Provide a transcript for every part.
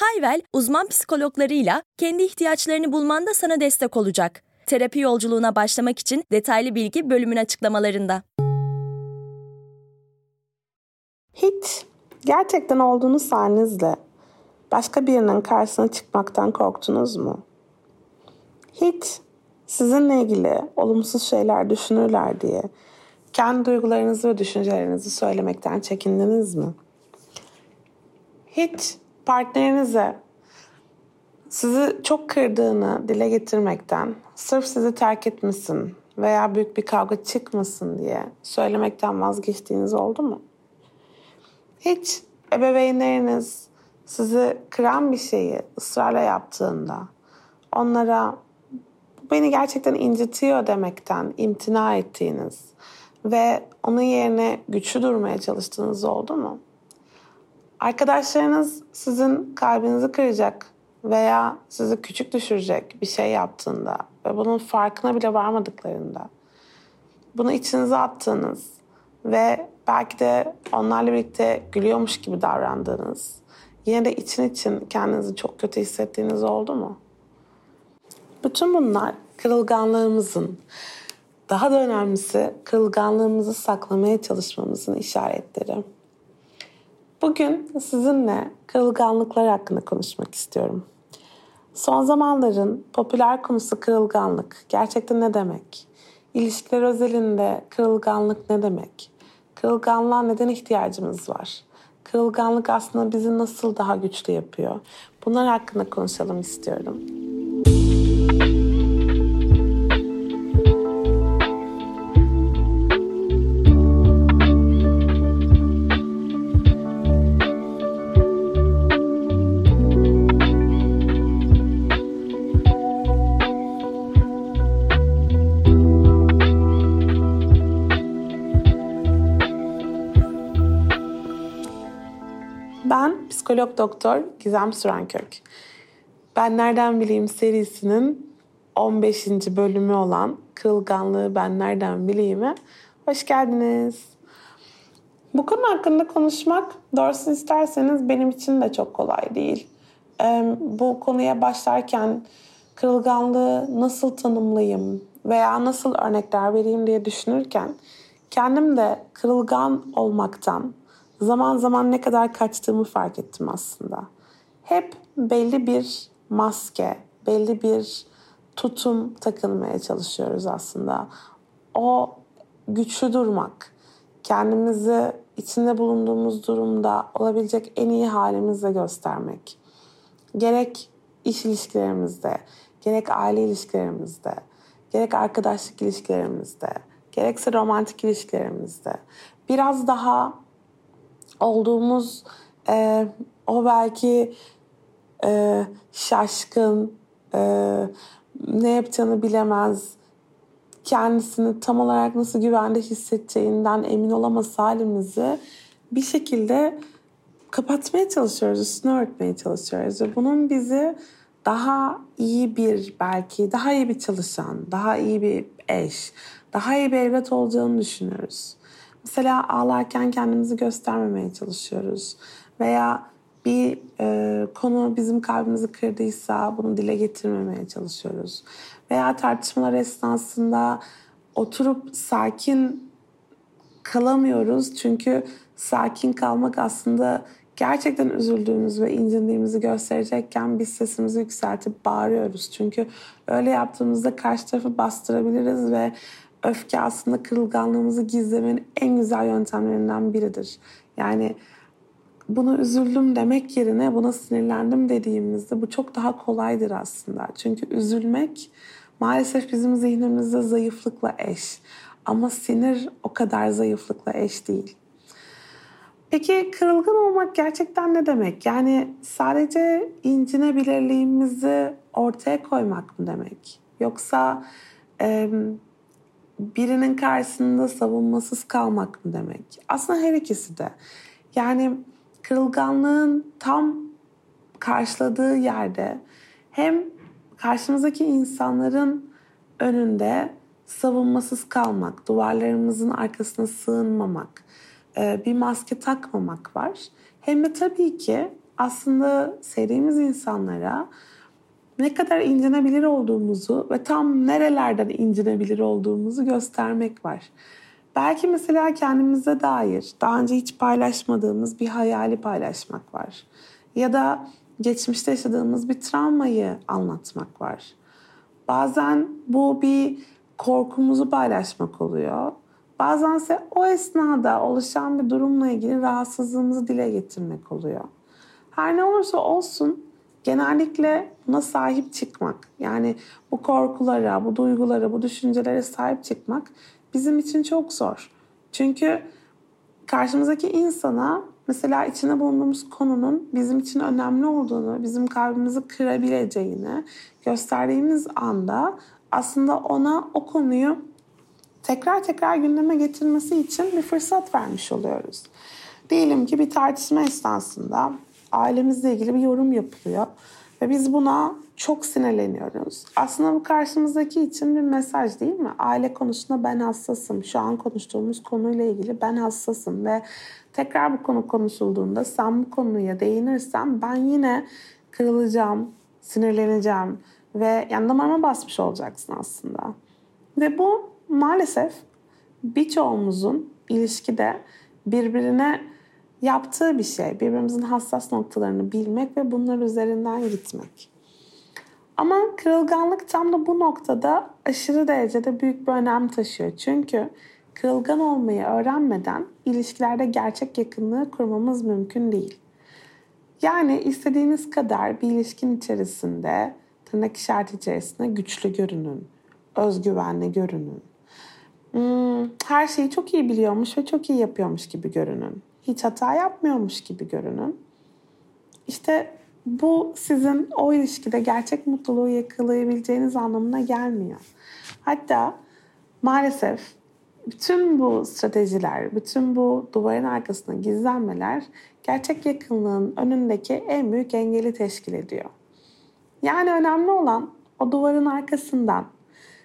Hayvel, uzman psikologlarıyla kendi ihtiyaçlarını bulmanda sana destek olacak. Terapi yolculuğuna başlamak için detaylı bilgi bölümün açıklamalarında. Hiç gerçekten olduğunuz halinizle başka birinin karşısına çıkmaktan korktunuz mu? Hiç sizinle ilgili olumsuz şeyler düşünürler diye kendi duygularınızı ve düşüncelerinizi söylemekten çekindiniz mi? Hiç partnerinize sizi çok kırdığını dile getirmekten, sırf sizi terk etmesin veya büyük bir kavga çıkmasın diye söylemekten vazgeçtiğiniz oldu mu? Hiç ebeveynleriniz sizi kıran bir şeyi ısrarla yaptığında onlara beni gerçekten incitiyor demekten imtina ettiğiniz ve onun yerine güçlü durmaya çalıştığınız oldu mu? Arkadaşlarınız sizin kalbinizi kıracak veya sizi küçük düşürecek bir şey yaptığında ve bunun farkına bile varmadıklarında bunu içinize attığınız ve belki de onlarla birlikte gülüyormuş gibi davrandığınız yine de için için kendinizi çok kötü hissettiğiniz oldu mu? Bütün bunlar kırılganlığımızın, daha da önemlisi kırılganlığımızı saklamaya çalışmamızın işaretleri. Bugün sizinle kırılganlıklar hakkında konuşmak istiyorum. Son zamanların popüler konusu kırılganlık. Gerçekten ne demek? İlişkiler özelinde kırılganlık ne demek? Kırılganlığa neden ihtiyacımız var? Kırılganlık aslında bizi nasıl daha güçlü yapıyor? Bunlar hakkında konuşalım istiyorum. Psikolog doktor Gizem Sürenkök. Ben Nereden Bileyim serisinin 15. bölümü olan Kırılganlığı Ben Nereden Bileyim'e hoş geldiniz. Bu konu hakkında konuşmak doğrusunu isterseniz benim için de çok kolay değil. Bu konuya başlarken kırılganlığı nasıl tanımlayayım veya nasıl örnekler vereyim diye düşünürken kendim de kırılgan olmaktan zaman zaman ne kadar kaçtığımı fark ettim aslında. Hep belli bir maske, belli bir tutum takılmaya çalışıyoruz aslında. O güçlü durmak, kendimizi içinde bulunduğumuz durumda olabilecek en iyi halimizle göstermek. Gerek iş ilişkilerimizde, gerek aile ilişkilerimizde, gerek arkadaşlık ilişkilerimizde, gerekse romantik ilişkilerimizde biraz daha olduğumuz e, o belki e, şaşkın, e, ne yapacağını bilemez, kendisini tam olarak nasıl güvende hissedeceğinden emin olamaz halimizi bir şekilde kapatmaya çalışıyoruz, üstüne örtmeye çalışıyoruz. Ve bunun bizi daha iyi bir belki, daha iyi bir çalışan, daha iyi bir eş, daha iyi bir evlat olacağını düşünüyoruz. Mesela ağlarken kendimizi göstermemeye çalışıyoruz. Veya bir e, konu bizim kalbimizi kırdıysa bunu dile getirmemeye çalışıyoruz. Veya tartışmalar esnasında oturup sakin kalamıyoruz. Çünkü sakin kalmak aslında gerçekten üzüldüğümüz ve incindiğimizi gösterecekken biz sesimizi yükseltip bağırıyoruz. Çünkü öyle yaptığımızda karşı tarafı bastırabiliriz ve öfke aslında kırılganlığımızı gizlemenin en güzel yöntemlerinden biridir. Yani bunu üzüldüm demek yerine buna sinirlendim dediğimizde bu çok daha kolaydır aslında. Çünkü üzülmek maalesef bizim zihnimizde zayıflıkla eş. Ama sinir o kadar zayıflıkla eş değil. Peki kırılgan olmak gerçekten ne demek? Yani sadece incinebilirliğimizi ortaya koymak mı demek? Yoksa e, birinin karşısında savunmasız kalmak mı demek? Aslında her ikisi de. Yani kırılganlığın tam karşıladığı yerde hem karşımızdaki insanların önünde savunmasız kalmak, duvarlarımızın arkasına sığınmamak, e, bir maske takmamak var. Hem de tabii ki aslında sevdiğimiz insanlara ne kadar incinebilir olduğumuzu ve tam nerelerden incinebilir olduğumuzu göstermek var. Belki mesela kendimize dair daha önce hiç paylaşmadığımız bir hayali paylaşmak var. Ya da geçmişte yaşadığımız bir travmayı anlatmak var. Bazen bu bir korkumuzu paylaşmak oluyor. Bazense o esnada oluşan bir durumla ilgili rahatsızlığımızı dile getirmek oluyor. Her ne olursa olsun genellikle buna sahip çıkmak, yani bu korkulara, bu duygulara, bu düşüncelere sahip çıkmak bizim için çok zor. Çünkü karşımızdaki insana mesela içine bulunduğumuz konunun bizim için önemli olduğunu, bizim kalbimizi kırabileceğini gösterdiğimiz anda aslında ona o konuyu tekrar tekrar gündeme getirmesi için bir fırsat vermiş oluyoruz. Diyelim ki bir tartışma esnasında ailemizle ilgili bir yorum yapılıyor ve biz buna çok sinirleniyoruz. Aslında bu karşımızdaki için bir mesaj değil mi? Aile konusunda ben hassasım. Şu an konuştuğumuz konuyla ilgili ben hassasım ve tekrar bu konu konuşulduğunda sen bu konuya değinirsen ben yine kırılacağım, sinirleneceğim ve yani damarıma basmış olacaksın aslında. Ve bu maalesef birçoğumuzun ilişkide birbirine yaptığı bir şey. Birbirimizin hassas noktalarını bilmek ve bunlar üzerinden gitmek. Ama kırılganlık tam da bu noktada aşırı derecede büyük bir önem taşıyor. Çünkü kırılgan olmayı öğrenmeden ilişkilerde gerçek yakınlığı kurmamız mümkün değil. Yani istediğiniz kadar bir ilişkin içerisinde tırnak işareti içerisinde güçlü görünün, özgüvenli görünün. Hmm, her şeyi çok iyi biliyormuş ve çok iyi yapıyormuş gibi görünün. Hiç hata yapmıyormuş gibi görünün. İşte bu sizin o ilişkide gerçek mutluluğu yakalayabileceğiniz anlamına gelmiyor. Hatta maalesef bütün bu stratejiler, bütün bu duvarın arkasında gizlenmeler gerçek yakınlığın önündeki en büyük engeli teşkil ediyor. Yani önemli olan o duvarın arkasından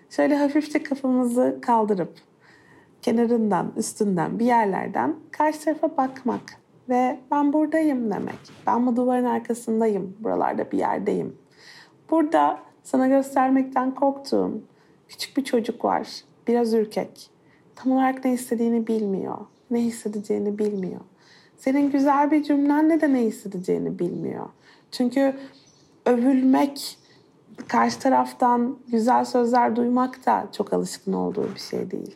şöyle hafifçe kafamızı kaldırıp kenarından, üstünden bir yerlerden karşı tarafa bakmak ve ben buradayım demek. Ben bu duvarın arkasındayım, buralarda bir yerdeyim. Burada sana göstermekten korktuğum küçük bir çocuk var, biraz ürkek. Tam olarak ne istediğini bilmiyor, ne hissedeceğini bilmiyor. Senin güzel bir cümlenle de ne hissedeceğini bilmiyor. Çünkü övülmek, karşı taraftan güzel sözler duymak da çok alışkın olduğu bir şey değil.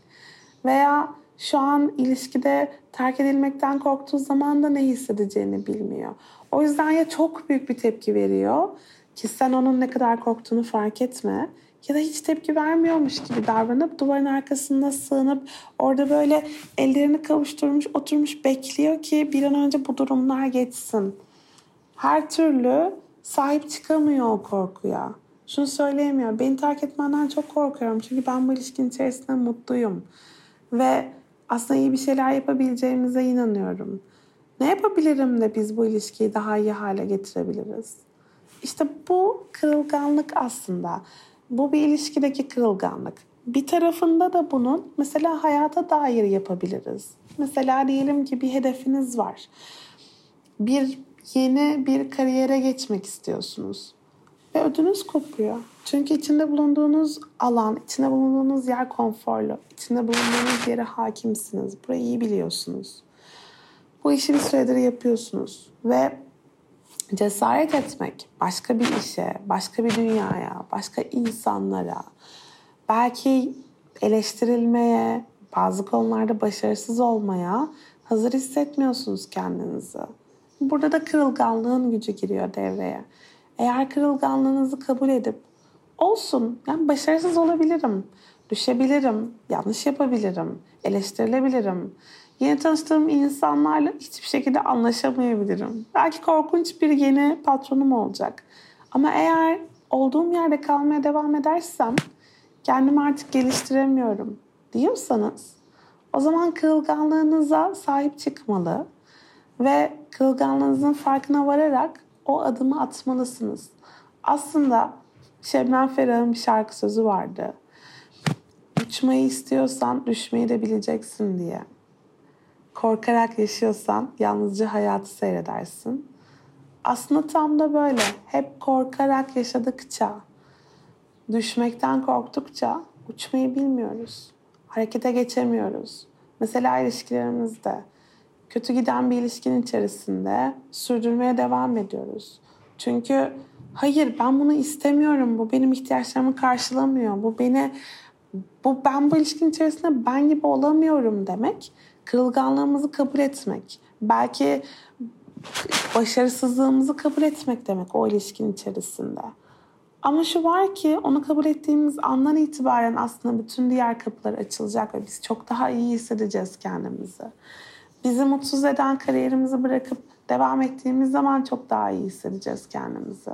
Veya şu an ilişkide terk edilmekten korktuğu zaman da ne hissedeceğini bilmiyor. O yüzden ya çok büyük bir tepki veriyor ki sen onun ne kadar korktuğunu fark etme ya da hiç tepki vermiyormuş gibi davranıp duvarın arkasında sığınıp orada böyle ellerini kavuşturmuş oturmuş bekliyor ki bir an önce bu durumlar geçsin. Her türlü sahip çıkamıyor o korkuya. Şunu söyleyemiyor. Beni terk etmenden çok korkuyorum. Çünkü ben bu ilişkin içerisinde mutluyum. Ve aslında iyi bir şeyler yapabileceğimize inanıyorum. Ne yapabilirim de biz bu ilişkiyi daha iyi hale getirebiliriz? İşte bu kırılganlık aslında. Bu bir ilişkideki kırılganlık. Bir tarafında da bunun mesela hayata dair yapabiliriz. Mesela diyelim ki bir hedefiniz var. Bir yeni bir kariyere geçmek istiyorsunuz. Ve ödünüz kopuyor. Çünkü içinde bulunduğunuz alan, içinde bulunduğunuz yer konforlu. İçinde bulunduğunuz yere hakimsiniz. Burayı iyi biliyorsunuz. Bu işi bir süredir yapıyorsunuz. Ve cesaret etmek başka bir işe, başka bir dünyaya, başka insanlara, belki eleştirilmeye, bazı konularda başarısız olmaya hazır hissetmiyorsunuz kendinizi. Burada da kırılganlığın gücü giriyor devreye. Eğer kırılganlığınızı kabul edip olsun yani başarısız olabilirim, düşebilirim, yanlış yapabilirim, eleştirilebilirim. Yeni tanıştığım insanlarla hiçbir şekilde anlaşamayabilirim. Belki korkunç bir yeni patronum olacak. Ama eğer olduğum yerde kalmaya devam edersem kendimi artık geliştiremiyorum diyorsanız o zaman kırılganlığınıza sahip çıkmalı ve kırılganlığınızın farkına vararak o adımı atmalısınız. Aslında Şebnem Ferah'ın bir şarkı sözü vardı. Uçmayı istiyorsan düşmeyi de bileceksin diye. Korkarak yaşıyorsan yalnızca hayatı seyredersin. Aslında tam da böyle. Hep korkarak yaşadıkça, düşmekten korktukça uçmayı bilmiyoruz. Harekete geçemiyoruz. Mesela ilişkilerimizde. Kötü giden bir ilişkinin içerisinde sürdürmeye devam ediyoruz. Çünkü hayır ben bunu istemiyorum. Bu benim ihtiyaçlarımı karşılamıyor. Bu beni bu ben bu ilişkinin içerisinde ben gibi olamıyorum demek. Kırılganlığımızı kabul etmek. Belki başarısızlığımızı kabul etmek demek o ilişkinin içerisinde. Ama şu var ki onu kabul ettiğimiz andan itibaren aslında bütün diğer kapılar açılacak ve biz çok daha iyi hissedeceğiz kendimizi. Bizi mutsuz eden kariyerimizi bırakıp devam ettiğimiz zaman çok daha iyi hissedeceğiz kendimizi.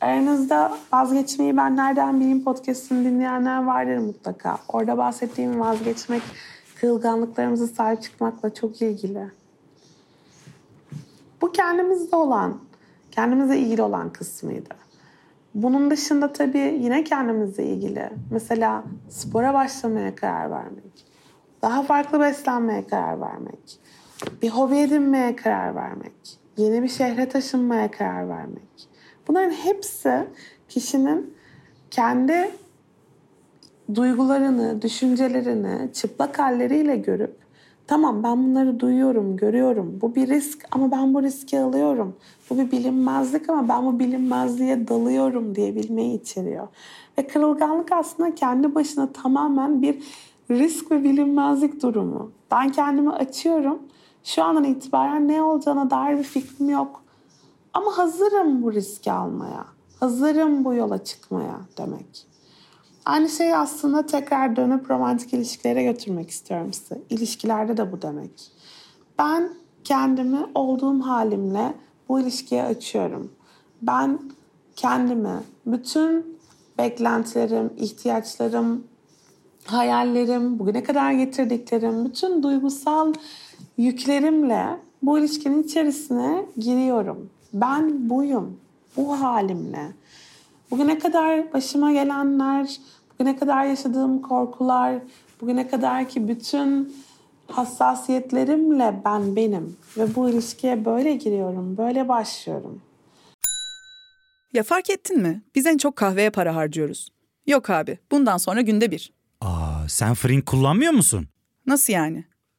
Aranızda vazgeçmeyi ben nereden bileyim podcastını dinleyenler vardır mutlaka. Orada bahsettiğim vazgeçmek kırılganlıklarımıza sahip çıkmakla çok ilgili. Bu kendimizde olan, kendimize ilgili olan kısmıydı. Bunun dışında tabii yine kendimizle ilgili. Mesela spora başlamaya karar vermek. Daha farklı beslenmeye karar vermek. Bir hobi edinmeye karar vermek. Yeni bir şehre taşınmaya karar vermek. Bunların hepsi kişinin kendi duygularını, düşüncelerini çıplak halleriyle görüp tamam ben bunları duyuyorum, görüyorum. Bu bir risk ama ben bu riski alıyorum. Bu bir bilinmezlik ama ben bu bilinmezliğe dalıyorum diyebilmeyi içeriyor. Ve kırılganlık aslında kendi başına tamamen bir risk ve bilinmezlik durumu. Ben kendimi açıyorum. Şu andan itibaren ne olacağına dair bir fikrim yok. Ama hazırım bu riski almaya. Hazırım bu yola çıkmaya demek. Aynı şeyi aslında tekrar dönüp romantik ilişkilere götürmek istiyorum size. İlişkilerde de bu demek. Ben kendimi olduğum halimle bu ilişkiye açıyorum. Ben kendimi, bütün beklentilerim, ihtiyaçlarım, hayallerim, bugüne kadar getirdiklerim, bütün duygusal yüklerimle bu ilişkinin içerisine giriyorum. Ben buyum, bu halimle. Bugüne kadar başıma gelenler, bugüne kadar yaşadığım korkular, bugüne kadar ki bütün hassasiyetlerimle ben benim ve bu ilişkiye böyle giriyorum, böyle başlıyorum. Ya fark ettin mi? Biz en çok kahveye para harcıyoruz. Yok abi, bundan sonra günde bir. Aa, sen Frink kullanmıyor musun? Nasıl yani?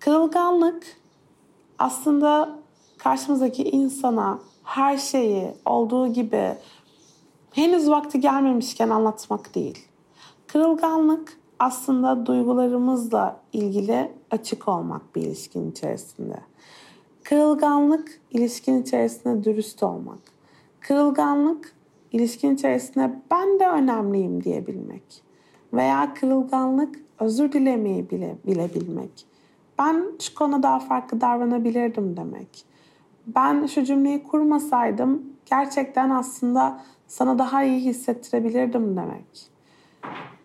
Kırılganlık aslında karşımızdaki insana her şeyi olduğu gibi henüz vakti gelmemişken anlatmak değil. Kırılganlık aslında duygularımızla ilgili açık olmak bir ilişkin içerisinde. Kırılganlık ilişkin içerisinde dürüst olmak. Kırılganlık ilişkin içerisinde ben de önemliyim diyebilmek. Veya kırılganlık özür dilemeyi bile bilebilmek ben şu konuda daha farklı davranabilirdim demek. Ben şu cümleyi kurmasaydım gerçekten aslında sana daha iyi hissettirebilirdim demek.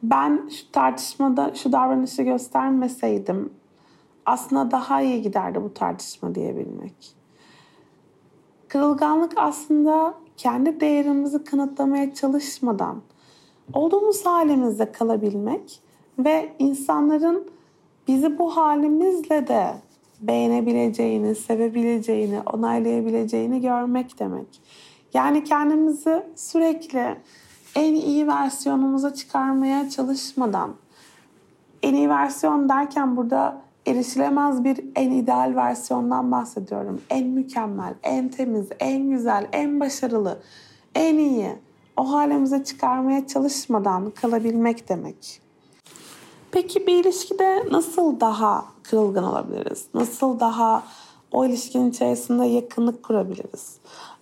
Ben şu tartışmada şu davranışı göstermeseydim aslında daha iyi giderdi bu tartışma diyebilmek. Kırılganlık aslında kendi değerimizi kanıtlamaya çalışmadan olduğumuz halimizde kalabilmek ve insanların bizi bu halimizle de beğenebileceğini, sevebileceğini, onaylayabileceğini görmek demek. Yani kendimizi sürekli en iyi versiyonumuza çıkarmaya çalışmadan, en iyi versiyon derken burada erişilemez bir en ideal versiyondan bahsediyorum. En mükemmel, en temiz, en güzel, en başarılı, en iyi o halimize çıkarmaya çalışmadan kalabilmek demek. Peki bir ilişkide nasıl daha kırılgan olabiliriz? Nasıl daha o ilişkinin içerisinde yakınlık kurabiliriz?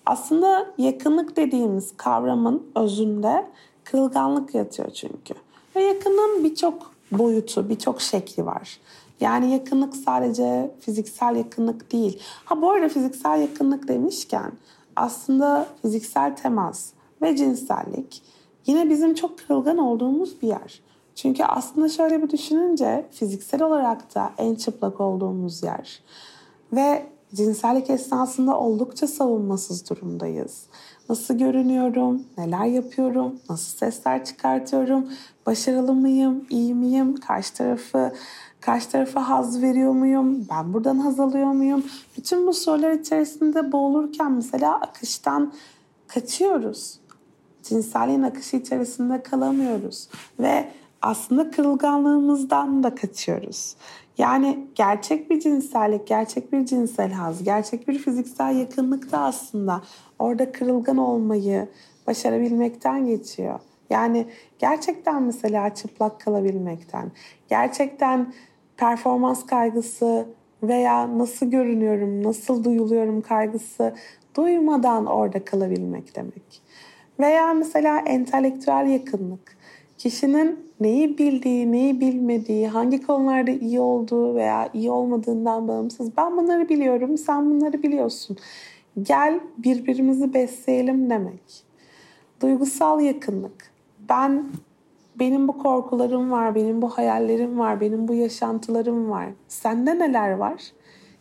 Aslında yakınlık dediğimiz kavramın özünde kırılganlık yatıyor çünkü. Ve yakınlığın birçok boyutu, birçok şekli var. Yani yakınlık sadece fiziksel yakınlık değil. Ha bu arada fiziksel yakınlık demişken aslında fiziksel temas ve cinsellik yine bizim çok kırılgan olduğumuz bir yer. Çünkü aslında şöyle bir düşününce fiziksel olarak da en çıplak olduğumuz yer. Ve cinsellik esnasında oldukça savunmasız durumdayız. Nasıl görünüyorum, neler yapıyorum, nasıl sesler çıkartıyorum, başarılı mıyım, iyi miyim, karşı tarafı karşı tarafa haz veriyor muyum, ben buradan haz alıyor muyum? Bütün bu sorular içerisinde boğulurken mesela akıştan kaçıyoruz. Cinselliğin akışı içerisinde kalamıyoruz ve aslında kırılganlığımızdan da kaçıyoruz. Yani gerçek bir cinsellik, gerçek bir cinsel haz, gerçek bir fiziksel yakınlık da aslında orada kırılgan olmayı başarabilmekten geçiyor. Yani gerçekten mesela çıplak kalabilmekten, gerçekten performans kaygısı veya nasıl görünüyorum, nasıl duyuluyorum kaygısı duymadan orada kalabilmek demek. Veya mesela entelektüel yakınlık. Kişinin neyi bildiği, neyi bilmediği, hangi konularda iyi olduğu veya iyi olmadığından bağımsız. Ben bunları biliyorum, sen bunları biliyorsun. Gel birbirimizi besleyelim demek. Duygusal yakınlık. Ben benim bu korkularım var, benim bu hayallerim var, benim bu yaşantılarım var. Sende neler var?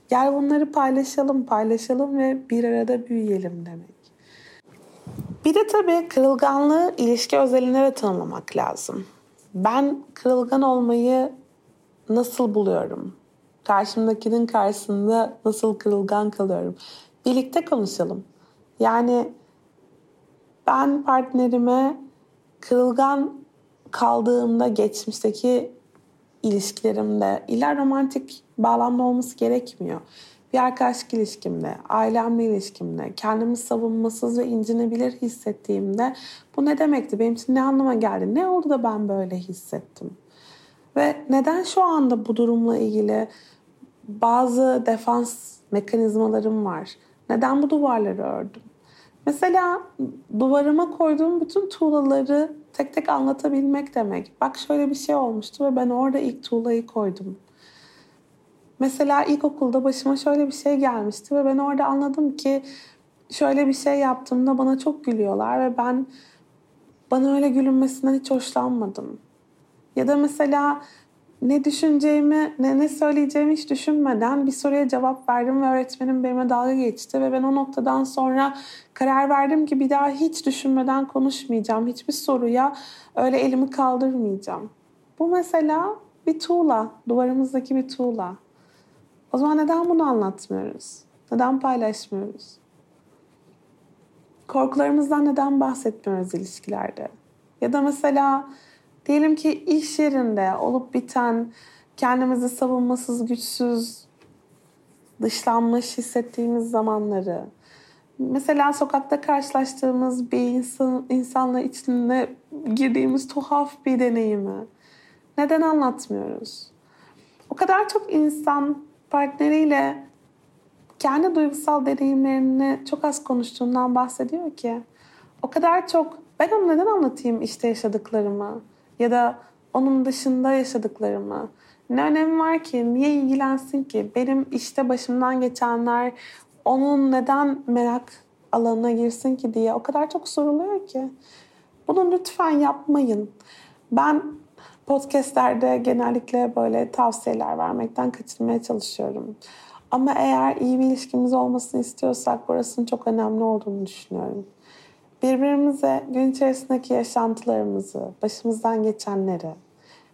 Gel bunları paylaşalım, paylaşalım ve bir arada büyüyelim demek. Bir de tabii kırılganlığı ilişki özeline de tanımlamak lazım. Ben kırılgan olmayı nasıl buluyorum? Karşımdakinin karşısında nasıl kırılgan kalıyorum? Birlikte konuşalım. Yani ben partnerime kırılgan kaldığımda geçmişteki ilişkilerimde illa romantik bağlamda olması gerekmiyor. Bir arkadaşlık ilişkimde, ailemle ilişkimde, kendimi savunmasız ve incinebilir hissettiğimde bu ne demekti? Benim için ne anlama geldi? Ne oldu da ben böyle hissettim? Ve neden şu anda bu durumla ilgili bazı defans mekanizmalarım var? Neden bu duvarları ördüm? Mesela duvarıma koyduğum bütün tuğlaları tek tek anlatabilmek demek. Bak şöyle bir şey olmuştu ve ben orada ilk tuğlayı koydum. Mesela ilkokulda başıma şöyle bir şey gelmişti ve ben orada anladım ki şöyle bir şey yaptığımda bana çok gülüyorlar ve ben bana öyle gülünmesinden hiç hoşlanmadım. Ya da mesela ne düşüneceğimi, ne, ne söyleyeceğimi hiç düşünmeden bir soruya cevap verdim ve öğretmenim benimle dalga geçti ve ben o noktadan sonra karar verdim ki bir daha hiç düşünmeden konuşmayacağım. Hiçbir soruya öyle elimi kaldırmayacağım. Bu mesela bir tuğla, duvarımızdaki bir tuğla. O zaman neden bunu anlatmıyoruz? Neden paylaşmıyoruz? Korkularımızdan neden bahsetmiyoruz ilişkilerde? Ya da mesela diyelim ki iş yerinde olup biten, kendimizi savunmasız, güçsüz, dışlanmış hissettiğimiz zamanları, mesela sokakta karşılaştığımız bir insan, insanla içinde girdiğimiz tuhaf bir deneyimi neden anlatmıyoruz? O kadar çok insan partneriyle kendi duygusal deneyimlerini çok az konuştuğundan bahsediyor ki o kadar çok ben onu neden anlatayım işte yaşadıklarımı? ya da onun dışında yaşadıklarımı? Ne önemi var ki niye ilgilensin ki? Benim işte başımdan geçenler onun neden merak alanına girsin ki diye o kadar çok soruluyor ki. Bunu lütfen yapmayın. Ben podcastlerde genellikle böyle tavsiyeler vermekten kaçınmaya çalışıyorum. Ama eğer iyi bir ilişkimiz olmasını istiyorsak burasının çok önemli olduğunu düşünüyorum. Birbirimize gün içerisindeki yaşantılarımızı, başımızdan geçenleri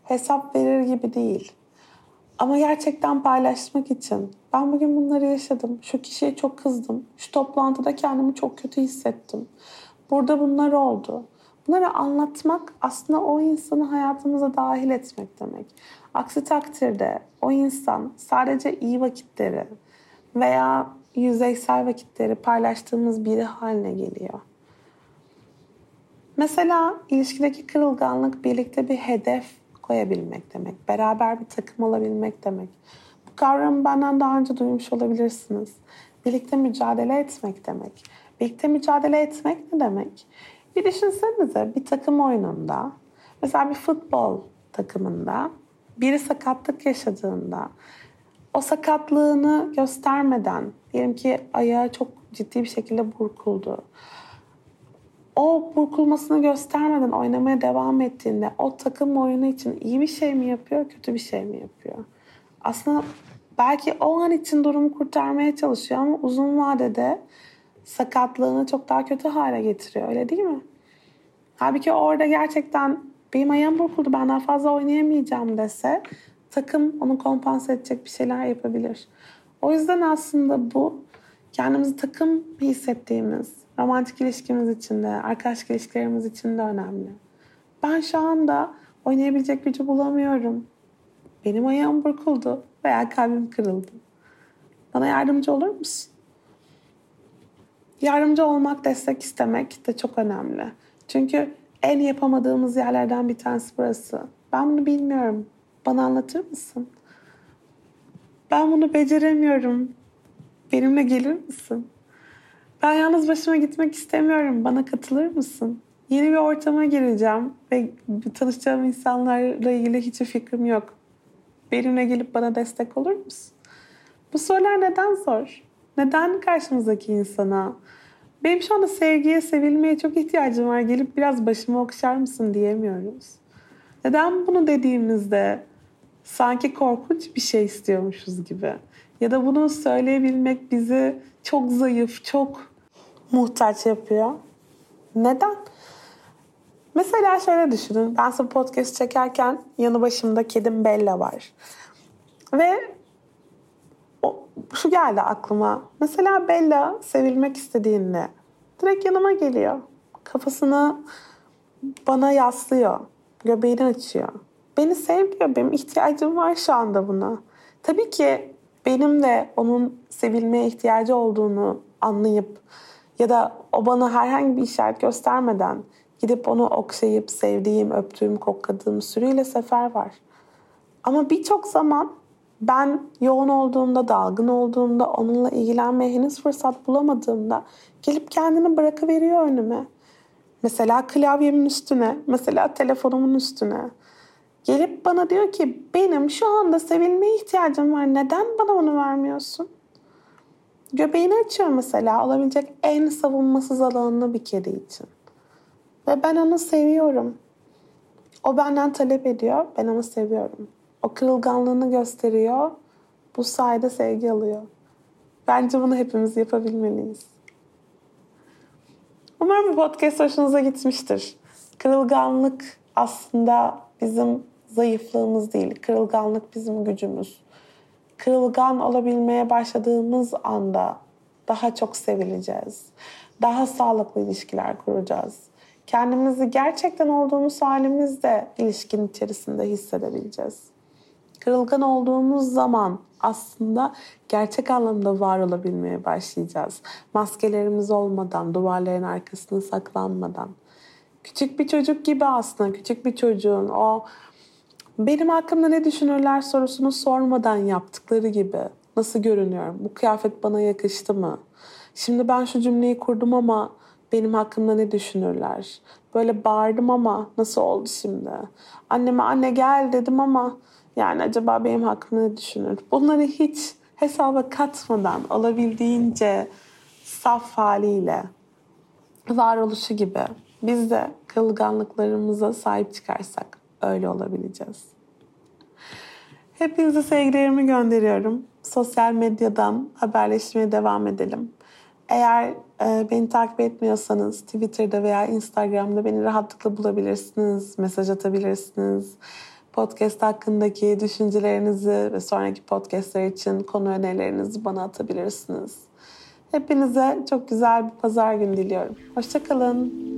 hesap verir gibi değil. Ama gerçekten paylaşmak için ben bugün bunları yaşadım. Şu kişiye çok kızdım. Şu toplantıda kendimi çok kötü hissettim. Burada bunlar oldu. Bunları anlatmak aslında o insanı hayatımıza dahil etmek demek. Aksi takdirde o insan sadece iyi vakitleri veya yüzeysel vakitleri paylaştığımız biri haline geliyor. Mesela ilişkideki kırılganlık birlikte bir hedef koyabilmek demek. Beraber bir takım olabilmek demek. Bu kavramı benden daha önce duymuş olabilirsiniz. Birlikte mücadele etmek demek. Birlikte mücadele etmek ne demek? Bir düşünsenize bir takım oyununda, mesela bir futbol takımında biri sakatlık yaşadığında o sakatlığını göstermeden, diyelim ki ayağı çok ciddi bir şekilde burkuldu. O burkulmasını göstermeden oynamaya devam ettiğinde o takım oyunu için iyi bir şey mi yapıyor, kötü bir şey mi yapıyor? Aslında belki o an için durumu kurtarmaya çalışıyor ama uzun vadede sakatlığını çok daha kötü hale getiriyor. Öyle değil mi? Halbuki orada gerçekten benim ayağım burkuldu ben daha fazla oynayamayacağım dese takım onu kompanse edecek bir şeyler yapabilir. O yüzden aslında bu kendimizi takım hissettiğimiz romantik ilişkimiz için de, arkadaşlık ilişkilerimiz için de önemli. Ben şu anda oynayabilecek gücü bulamıyorum. Benim ayağım burkuldu veya kalbim kırıldı. Bana yardımcı olur musun? Yardımcı olmak, destek istemek de çok önemli. Çünkü en yapamadığımız yerlerden bir tanesi burası. Ben bunu bilmiyorum. Bana anlatır mısın? Ben bunu beceremiyorum. Benimle gelir misin? Ben yalnız başıma gitmek istemiyorum. Bana katılır mısın? Yeni bir ortama gireceğim ve tanışacağım insanlarla ilgili hiçbir fikrim yok. Benimle gelip bana destek olur musun? Bu sorular neden zor? Neden karşımızdaki insana benim şu anda sevgiye, sevilmeye çok ihtiyacım var. Gelip biraz başımı okşar mısın diyemiyoruz. Neden bunu dediğimizde sanki korkunç bir şey istiyormuşuz gibi. Ya da bunu söyleyebilmek bizi çok zayıf, çok muhtaç yapıyor. Neden? Mesela şöyle düşünün. Ben size podcast çekerken yanı başımda kedim Bella var. Ve şu geldi aklıma. Mesela Bella sevilmek istediğinde direkt yanıma geliyor. Kafasını bana yaslıyor. Göbeğini açıyor. Beni seviyor. Benim ihtiyacım var şu anda buna. Tabii ki benim de onun sevilmeye ihtiyacı olduğunu anlayıp ya da o bana herhangi bir işaret göstermeden gidip onu okşayıp sevdiğim, öptüğüm, kokladığım sürüyle sefer var. Ama birçok zaman ben yoğun olduğumda, dalgın olduğumda, onunla ilgilenmeye henüz fırsat bulamadığımda gelip kendini bırakıveriyor önüme. Mesela klavyemin üstüne, mesela telefonumun üstüne. Gelip bana diyor ki benim şu anda sevilmeye ihtiyacım var. Neden bana onu vermiyorsun? Göbeğini açıyor mesela olabilecek en savunmasız alanını bir kedi için. Ve ben onu seviyorum. O benden talep ediyor, ben onu seviyorum. O kırılganlığını gösteriyor, bu sayede sevgi alıyor. Bence bunu hepimiz yapabilmeliyiz. Umarım bu podcast hoşunuza gitmiştir. Kırılganlık aslında bizim zayıflığımız değil, kırılganlık bizim gücümüz. Kırılgan olabilmeye başladığımız anda daha çok sevileceğiz. Daha sağlıklı ilişkiler kuracağız. Kendimizi gerçekten olduğumuz halimizde ilişkinin içerisinde hissedebileceğiz. Kırılgan olduğumuz zaman aslında gerçek anlamda var olabilmeye başlayacağız. Maskelerimiz olmadan, duvarların arkasına saklanmadan. Küçük bir çocuk gibi aslında, küçük bir çocuğun o benim hakkımda ne düşünürler sorusunu sormadan yaptıkları gibi. Nasıl görünüyorum? Bu kıyafet bana yakıştı mı? Şimdi ben şu cümleyi kurdum ama benim hakkımda ne düşünürler? Böyle bağırdım ama nasıl oldu şimdi? Anneme anne gel dedim ama yani acaba benim hakkımda ne düşünür? Bunları hiç hesaba katmadan olabildiğince saf haliyle varoluşu gibi biz de kılganlıklarımıza sahip çıkarsak öyle olabileceğiz. Hepinize sevgilerimi gönderiyorum. Sosyal medyadan haberleşmeye devam edelim. Eğer e, beni takip etmiyorsanız Twitter'da veya Instagram'da beni rahatlıkla bulabilirsiniz, mesaj atabilirsiniz. Podcast hakkındaki düşüncelerinizi ve sonraki podcastler için konu önerilerinizi bana atabilirsiniz. Hepinize çok güzel bir pazar günü diliyorum. Hoşçakalın.